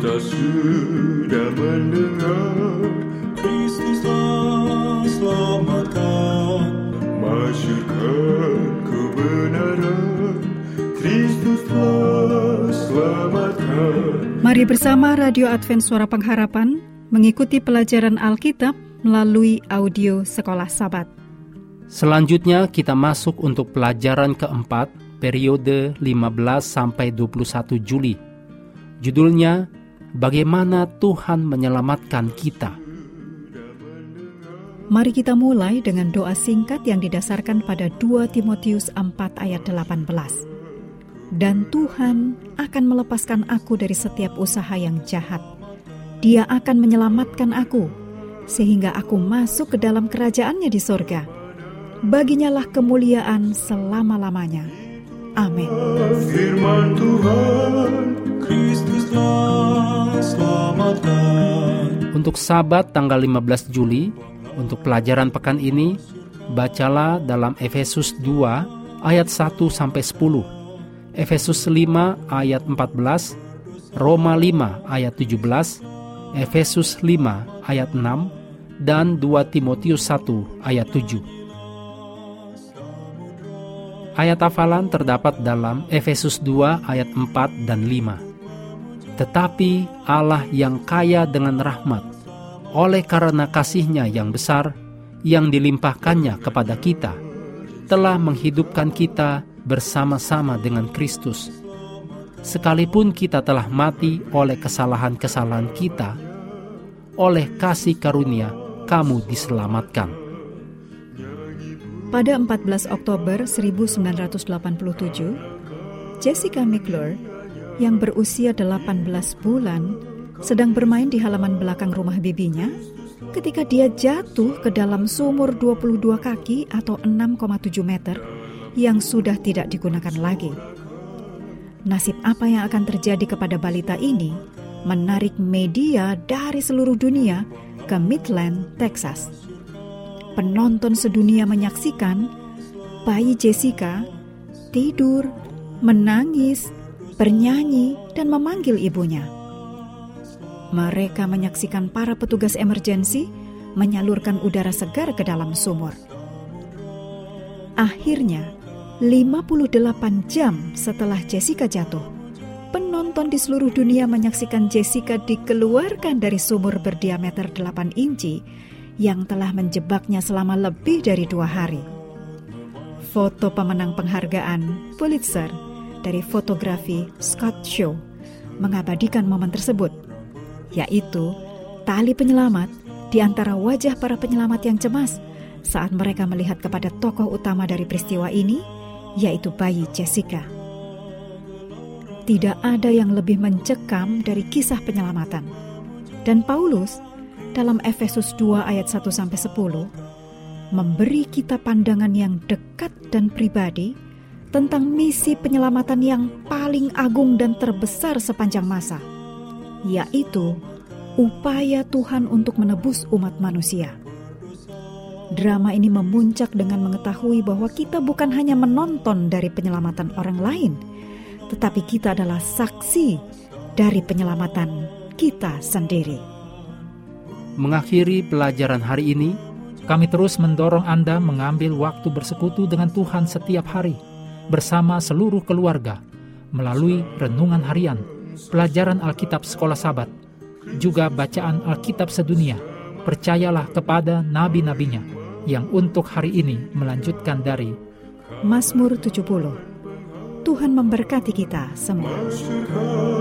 Kita sudah mendengar Kristuslah selamatkan Masyurkan kebenaran Kristuslah selamatkan Mari bersama Radio Advent Suara Pengharapan mengikuti pelajaran Alkitab melalui audio Sekolah Sabat. Selanjutnya kita masuk untuk pelajaran keempat periode 15 sampai 21 Juli. Judulnya Bagaimana Tuhan menyelamatkan kita. Mari kita mulai dengan doa singkat yang didasarkan pada 2 Timotius 4 ayat 18. Dan Tuhan akan melepaskan aku dari setiap usaha yang jahat. Dia akan menyelamatkan aku, sehingga aku masuk ke dalam kerajaannya di sorga. Baginyalah kemuliaan selama-lamanya. Amin. Firman Tuhan Untuk Sabat tanggal 15 Juli, untuk pelajaran pekan ini, bacalah dalam Efesus 2 ayat 1 sampai 10, Efesus 5 ayat 14, Roma 5 ayat 17, Efesus 5 ayat 6, dan 2 Timotius 1 ayat 7. Ayat hafalan terdapat dalam Efesus 2 ayat 4 dan 5. Tetapi Allah yang kaya dengan rahmat, oleh karena kasihnya yang besar, yang dilimpahkannya kepada kita, telah menghidupkan kita bersama-sama dengan Kristus. Sekalipun kita telah mati oleh kesalahan-kesalahan kita, oleh kasih karunia kamu diselamatkan. Pada 14 Oktober 1987, Jessica McClure yang berusia 18 bulan sedang bermain di halaman belakang rumah bibinya ketika dia jatuh ke dalam sumur 22 kaki atau 6,7 meter yang sudah tidak digunakan lagi. Nasib apa yang akan terjadi kepada balita ini menarik media dari seluruh dunia ke Midland, Texas. Penonton sedunia menyaksikan bayi Jessica tidur, menangis, bernyanyi, dan memanggil ibunya. Mereka menyaksikan para petugas emergensi menyalurkan udara segar ke dalam sumur. Akhirnya, 58 jam setelah Jessica jatuh, penonton di seluruh dunia menyaksikan Jessica dikeluarkan dari sumur berdiameter 8 inci yang telah menjebaknya selama lebih dari dua hari. Foto pemenang penghargaan Pulitzer dari fotografi Scott Shaw mengabadikan momen tersebut, yaitu tali penyelamat di antara wajah para penyelamat yang cemas saat mereka melihat kepada tokoh utama dari peristiwa ini, yaitu bayi Jessica. Tidak ada yang lebih mencekam dari kisah penyelamatan. Dan Paulus dalam Efesus 2 ayat 1 sampai 10 memberi kita pandangan yang dekat dan pribadi tentang misi penyelamatan yang paling agung dan terbesar sepanjang masa, yaitu upaya Tuhan untuk menebus umat manusia. Drama ini memuncak dengan mengetahui bahwa kita bukan hanya menonton dari penyelamatan orang lain, tetapi kita adalah saksi dari penyelamatan kita sendiri. Mengakhiri pelajaran hari ini, Kami terus mendorong Anda mengambil waktu bersekutu dengan Tuhan setiap hari bersama seluruh keluarga melalui renungan harian, pelajaran Alkitab sekolah sabat, juga bacaan Alkitab sedunia. Percayalah kepada nabi-nabinya yang untuk hari ini melanjutkan dari Mazmur 70 Tuhan memberkati kita semua. Masyurkan